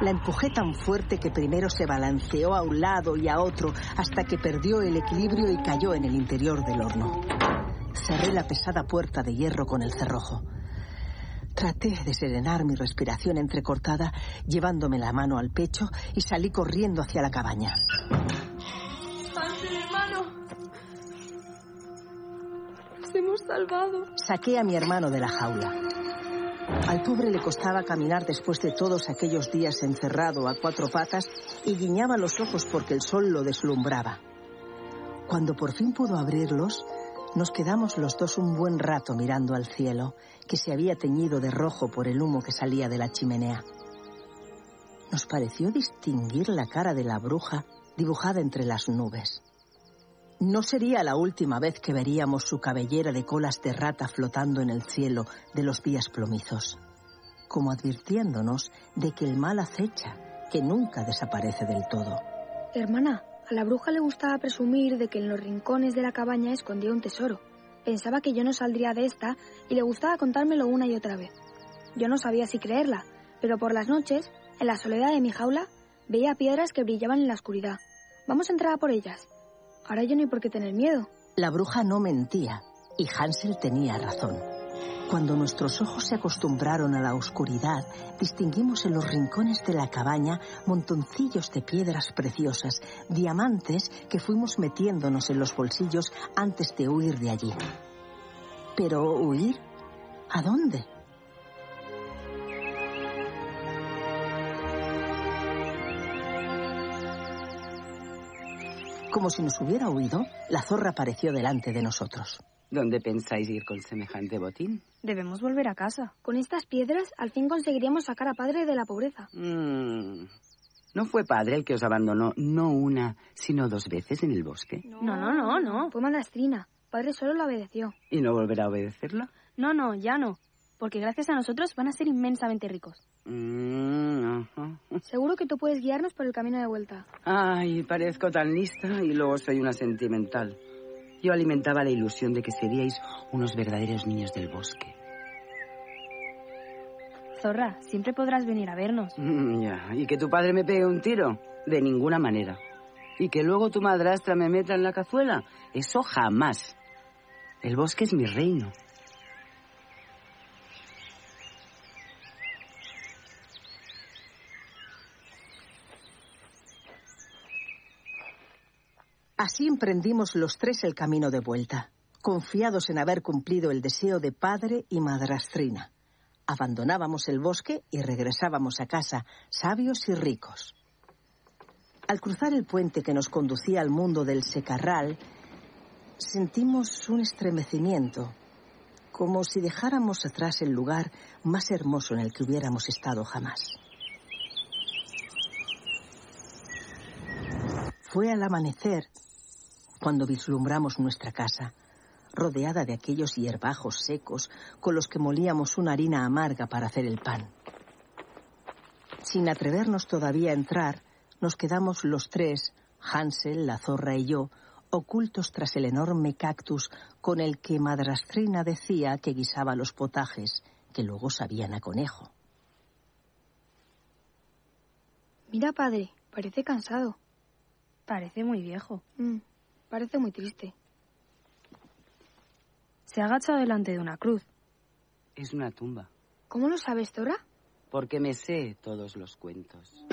La empujé tan fuerte que primero se balanceó a un lado y a otro hasta que perdió el equilibrio y cayó en el interior del horno. Cerré la pesada puerta de hierro con el cerrojo. Traté de serenar mi respiración entrecortada, llevándome la mano al pecho y salí corriendo hacia la cabaña. Hermano. Nos hemos salvado. Saqué a mi hermano de la jaula. Al pobre le costaba caminar después de todos aquellos días encerrado a cuatro patas y guiñaba los ojos porque el sol lo deslumbraba. Cuando por fin pudo abrirlos, nos quedamos los dos un buen rato mirando al cielo, que se había teñido de rojo por el humo que salía de la chimenea. Nos pareció distinguir la cara de la bruja dibujada entre las nubes. No sería la última vez que veríamos su cabellera de colas de rata flotando en el cielo de los días plomizos, como advirtiéndonos de que el mal acecha, que nunca desaparece del todo. Hermana, a la bruja le gustaba presumir de que en los rincones de la cabaña escondía un tesoro. Pensaba que yo no saldría de esta y le gustaba contármelo una y otra vez. Yo no sabía si creerla, pero por las noches, en la soledad de mi jaula, veía piedras que brillaban en la oscuridad. Vamos a entrar a por ellas. Ahora yo no hay por qué tener miedo. La bruja no mentía y Hansel tenía razón. Cuando nuestros ojos se acostumbraron a la oscuridad, distinguimos en los rincones de la cabaña montoncillos de piedras preciosas, diamantes que fuimos metiéndonos en los bolsillos antes de huir de allí. Pero huir, ¿a dónde? Como si nos hubiera huido, la zorra apareció delante de nosotros. ¿Dónde pensáis ir con semejante botín? Debemos volver a casa. Con estas piedras al fin conseguiríamos sacar a padre de la pobreza. Mm. ¿No fue padre el que os abandonó no una, sino dos veces en el bosque? No, no, no, no. Fue madrastrina. Padre solo la obedeció. ¿Y no volverá a obedecerla? No, no, ya no. Porque gracias a nosotros van a ser inmensamente ricos. Mm, ajá. Seguro que tú puedes guiarnos por el camino de vuelta. Ay, parezco tan lista y luego soy una sentimental. Yo alimentaba la ilusión de que seríais unos verdaderos niños del bosque. Zorra, siempre podrás venir a vernos. Mm, ya, ¿y que tu padre me pegue un tiro? De ninguna manera. ¿Y que luego tu madrastra me meta en la cazuela? Eso jamás. El bosque es mi reino. Así emprendimos los tres el camino de vuelta, confiados en haber cumplido el deseo de padre y madrastrina. Abandonábamos el bosque y regresábamos a casa, sabios y ricos. Al cruzar el puente que nos conducía al mundo del secarral, sentimos un estremecimiento, como si dejáramos atrás el lugar más hermoso en el que hubiéramos estado jamás. Fue al amanecer cuando vislumbramos nuestra casa, rodeada de aquellos hierbajos secos con los que molíamos una harina amarga para hacer el pan. Sin atrevernos todavía a entrar, nos quedamos los tres, Hansel, la zorra y yo, ocultos tras el enorme cactus con el que Madrastrina decía que guisaba los potajes, que luego sabían a conejo. Mira, padre, parece cansado. Parece muy viejo. Mm, parece muy triste. Se agacha delante de una cruz. Es una tumba. ¿Cómo lo sabes, Tora? Porque me sé todos los cuentos.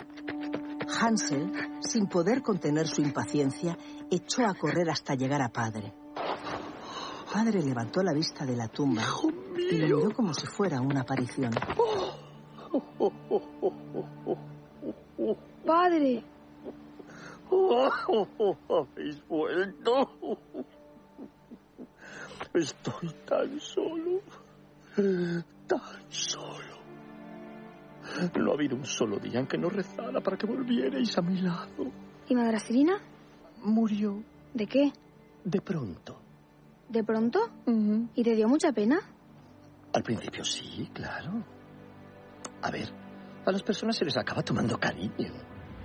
Hansel, sin poder contener su impaciencia, echó a correr hasta llegar a padre. Padre levantó la vista de la tumba y lo miró como si fuera una aparición. Padre. ¿Habéis vuelto? Estoy tan solo. Tan solo. No ha habido un solo día en que no rezara para que volvierais a mi lado. ¿Y Madrastrina? Murió ¿De qué? de pronto. ¿De pronto? ¿Y te dio mucha pena? Al principio sí, claro. A ver, a las personas se les acaba tomando cariño.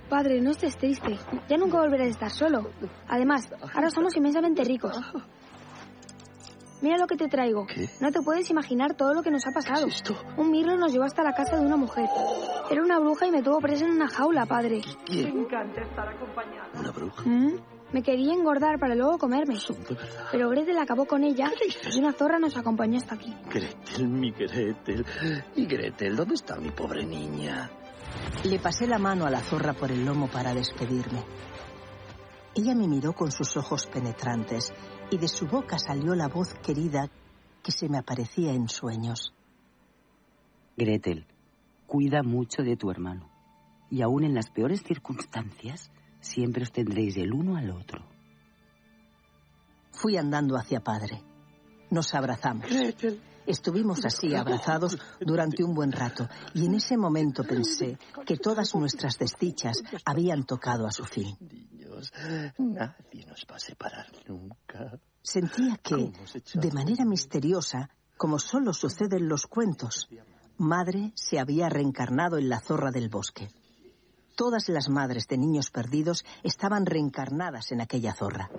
Padre, no estés triste. Ya nunca volverás a estar solo. Además, ahora somos inmensamente ricos. Mira lo que te traigo. ¿Qué? No te puedes imaginar todo lo que nos ha pasado. ¿Qué es esto? Un mirlo nos llevó hasta la casa de una mujer. Era una bruja y me tuvo presa en una jaula, padre. ¿Quién? encanta estar acompañada. ¿Una bruja? ¿Mm? Me quería engordar para luego comerme. Son de verdad. Pero Gretel acabó con ella y una zorra nos acompañó hasta aquí. Gretel, mi Gretel. Mi Gretel, ¿dónde está mi pobre niña? Le pasé la mano a la zorra por el lomo para despedirme. Ella me miró con sus ojos penetrantes y de su boca salió la voz querida que se me aparecía en sueños. Gretel, cuida mucho de tu hermano. Y aún en las peores circunstancias, siempre os tendréis el uno al otro. Fui andando hacia padre. Nos abrazamos. Gretel. Estuvimos así abrazados durante un buen rato y en ese momento pensé que todas nuestras desdichas habían tocado a su fin. Niños, nadie nos va a separar nunca. Sentía que, ¿Cómo se echaba de manera misteriosa, como solo sucede en los cuentos, madre se había reencarnado en la zorra del bosque. Todas las madres de niños perdidos estaban reencarnadas en aquella zorra.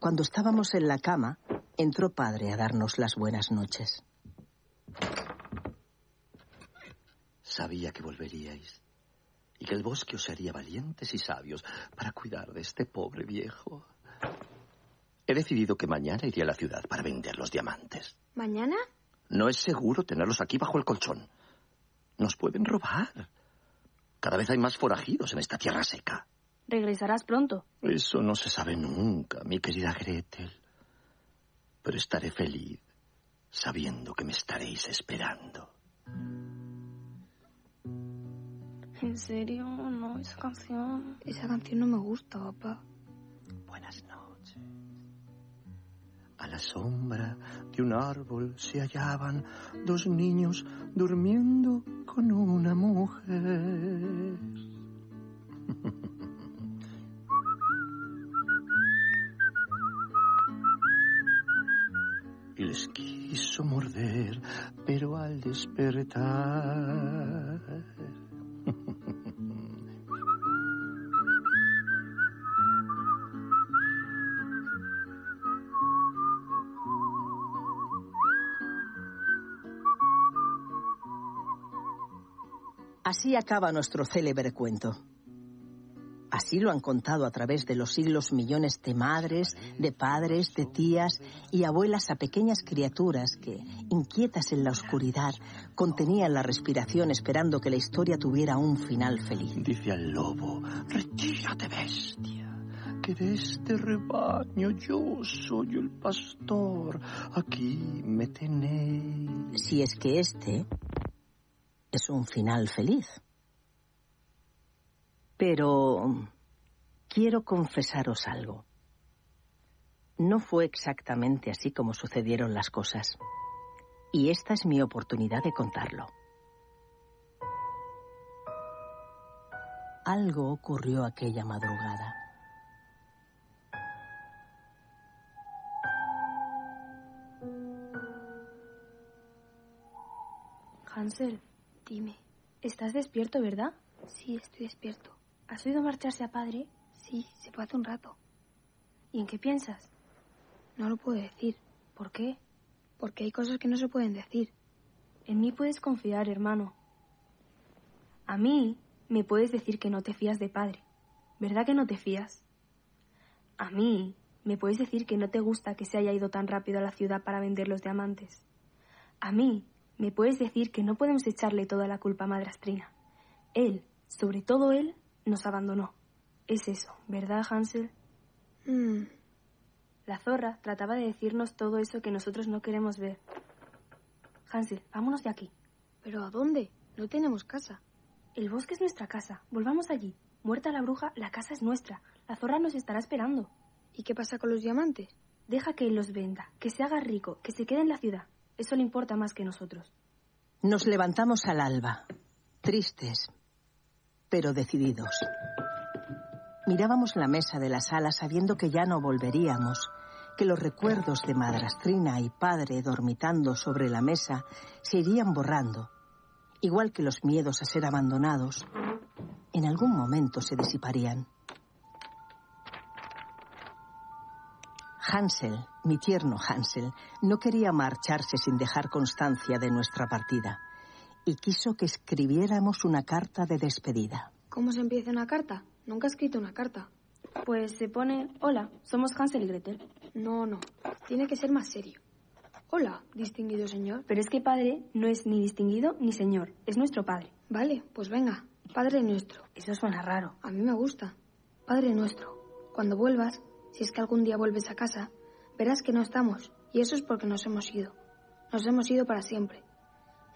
Cuando estábamos en la cama, entró padre a darnos las buenas noches. Sabía que volveríais y que el bosque os haría valientes y sabios para cuidar de este pobre viejo. He decidido que mañana iré a la ciudad para vender los diamantes. ¿Mañana? No es seguro tenerlos aquí bajo el colchón. Nos pueden robar. Cada vez hay más forajidos en esta tierra seca. Regresarás pronto. Eso no se sabe nunca, mi querida Gretel. Pero estaré feliz sabiendo que me estaréis esperando. ¿En serio? No, esa canción. Esa canción no me gusta, papá. Buenas noches. A la sombra de un árbol se hallaban dos niños durmiendo con una mujer. les quiso morder, pero al despertar. Así acaba nuestro célebre cuento. Así lo han contado a través de los siglos millones de madres, de padres, de tías y abuelas a pequeñas criaturas que, inquietas en la oscuridad, contenían la respiración esperando que la historia tuviera un final feliz. Dice al lobo, retírate bestia, porque de este rebaño yo soy el pastor. Aquí me tenéis. Si es que este es un final feliz. Pero quiero confesaros algo. No fue exactamente así como sucedieron las cosas. Y esta es mi oportunidad de contarlo. Algo ocurrió aquella madrugada. Hansel, dime, ¿estás despierto, verdad? Sí, estoy despierto. ¿Has oído marcharse a padre? Sí, se fue hace un rato. ¿Y en qué piensas? No lo puedo decir. ¿Por qué? Porque hay cosas que no se pueden decir. En mí puedes confiar, hermano. A mí me puedes decir que no te fías de padre. ¿Verdad que no te fías? A mí me puedes decir que no te gusta que se haya ido tan rápido a la ciudad para vender los diamantes. A mí me puedes decir que no podemos echarle toda la culpa a Madrastrina. Él, sobre todo él, nos abandonó. Es eso, ¿verdad, Hansel? Mm, La zorra trataba de decirnos todo eso que nosotros no queremos ver. Hansel, vámonos de aquí. ¿Pero a dónde? No tenemos casa. El bosque es nuestra casa. Volvamos allí. Muerta la bruja, la casa es nuestra. La zorra nos estará esperando. ¿Y qué pasa con los diamantes? Deja que él los venda, que se haga rico, que se quede en la ciudad. Eso le importa más que nosotros. Nos levantamos al alba, tristes, pero decididos. Mirábamos la mesa de la sala sabiendo que ya no volveríamos, que los recuerdos de madrastrina y padre dormitando sobre la mesa se irían borrando, igual que los miedos a ser abandonados, en algún momento se disiparían. Hansel, mi tierno Hansel, no quería marcharse sin dejar constancia de nuestra partida y quiso que escribiéramos una carta de despedida. ¿Cómo se empieza una carta? Nunca he escrito una carta. Pues se pone, hola, somos Hansel y Gretel. No, no. Tiene que ser más serio. Hola, distinguido señor. Pero es que padre no es ni distinguido ni señor, es nuestro padre. Vale, pues venga. Padre nuestro. Eso suena raro. A mí me gusta. Padre nuestro. Cuando vuelvas, si es que algún día vuelves a casa, verás que no estamos. Y eso es porque nos hemos ido. Nos hemos ido para siempre.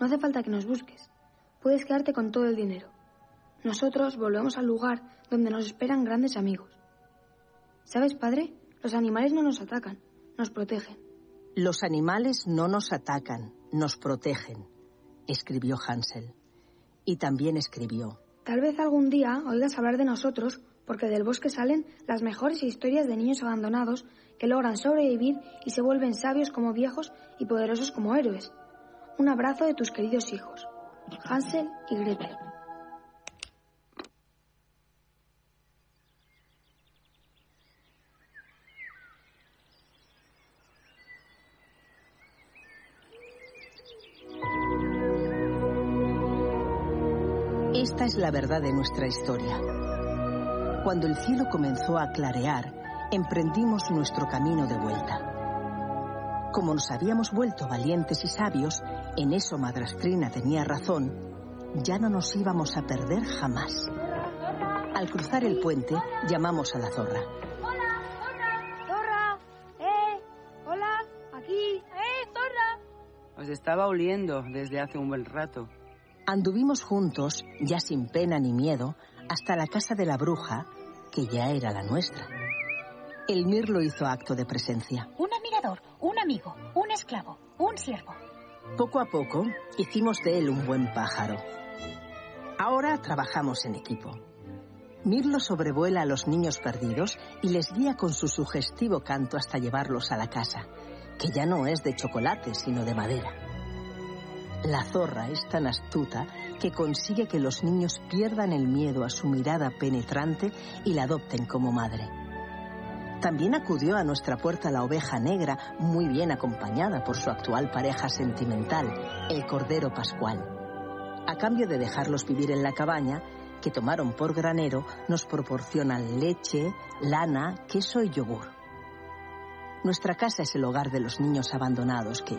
No hace falta que nos busques. Puedes quedarte con todo el dinero. Nosotros volvemos al lugar donde nos esperan grandes amigos. ¿Sabes, padre? Los animales no nos atacan, nos protegen. Los animales no nos atacan, nos protegen, escribió Hansel. Y también escribió, Tal vez algún día oigas hablar de nosotros porque del bosque salen las mejores historias de niños abandonados que logran sobrevivir y se vuelven sabios como viejos y poderosos como héroes. Un abrazo de tus queridos hijos, Hansel y Gretel. Esta es la verdad de nuestra historia. Cuando el cielo comenzó a clarear, emprendimos nuestro camino de vuelta. Como nos habíamos vuelto valientes y sabios, en eso Madrastrina tenía razón, ya no nos íbamos a perder jamás. Al cruzar el puente, llamamos a la zorra. ¡Hola, zorra! ¡Zorra! ¡Eh! ¡Hola! ¡Aquí! ¡Eh, zorra! Os estaba oliendo desde hace un buen rato. Anduvimos juntos, ya sin pena ni miedo, hasta la casa de la bruja, que ya era la nuestra. El mirlo hizo acto de presencia. Un amigo, un esclavo, un siervo. Poco a poco hicimos de él un buen pájaro. Ahora trabajamos en equipo. Mirlo sobrevuela a los niños perdidos y les guía con su sugestivo canto hasta llevarlos a la casa, que ya no es de chocolate, sino de madera. La zorra es tan astuta que consigue que los niños pierdan el miedo a su mirada penetrante y la adopten como madre. También acudió a nuestra puerta la oveja negra, muy bien acompañada por su actual pareja sentimental, el Cordero Pascual. A cambio de dejarlos vivir en la cabaña, que tomaron por granero, nos proporcionan leche, lana, queso y yogur. Nuestra casa es el hogar de los niños abandonados que,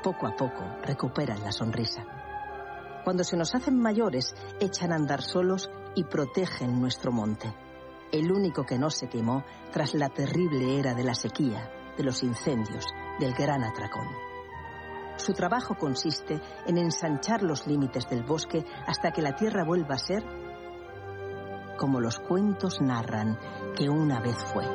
poco a poco, recuperan la sonrisa. Cuando se nos hacen mayores, echan a andar solos y protegen nuestro monte. El único que no se quemó tras la terrible era de la sequía, de los incendios, del gran atracón. Su trabajo consiste en ensanchar los límites del bosque hasta que la tierra vuelva a ser como los cuentos narran que una vez fue.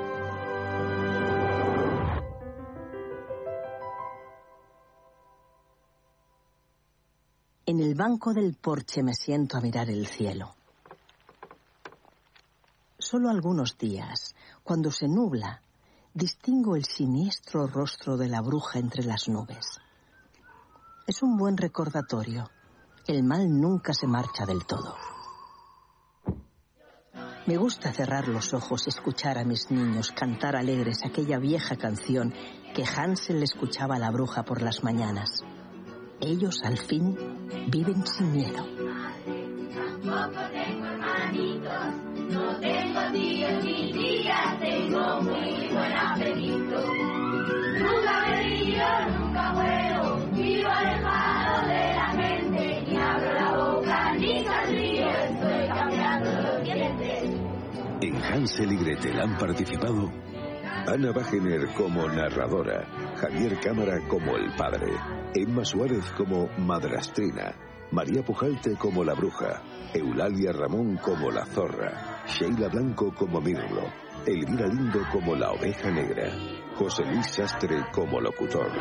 En el banco del porche me siento a mirar el cielo. Solo algunos días, cuando se nubla, distingo el siniestro rostro de la bruja entre las nubes. Es un buen recordatorio. El mal nunca se marcha del todo. Me gusta cerrar los ojos y escuchar a mis niños cantar alegres aquella vieja canción que Hansel escuchaba a la bruja por las mañanas. Ellos al fin viven sin miedo. Nunca me río, nunca vivo alejado de la ni abro la boca, ni estoy cambiando los dientes. En Hansel y Gretel han participado Ana Wagener como narradora, Javier Cámara como el padre, Emma Suárez como madrastrina, María Pujalte como la bruja, Eulalia Ramón como la zorra, Sheila Blanco como Mirlo, Elvira Lindo como la oveja negra, José Luis Sastre como locutor.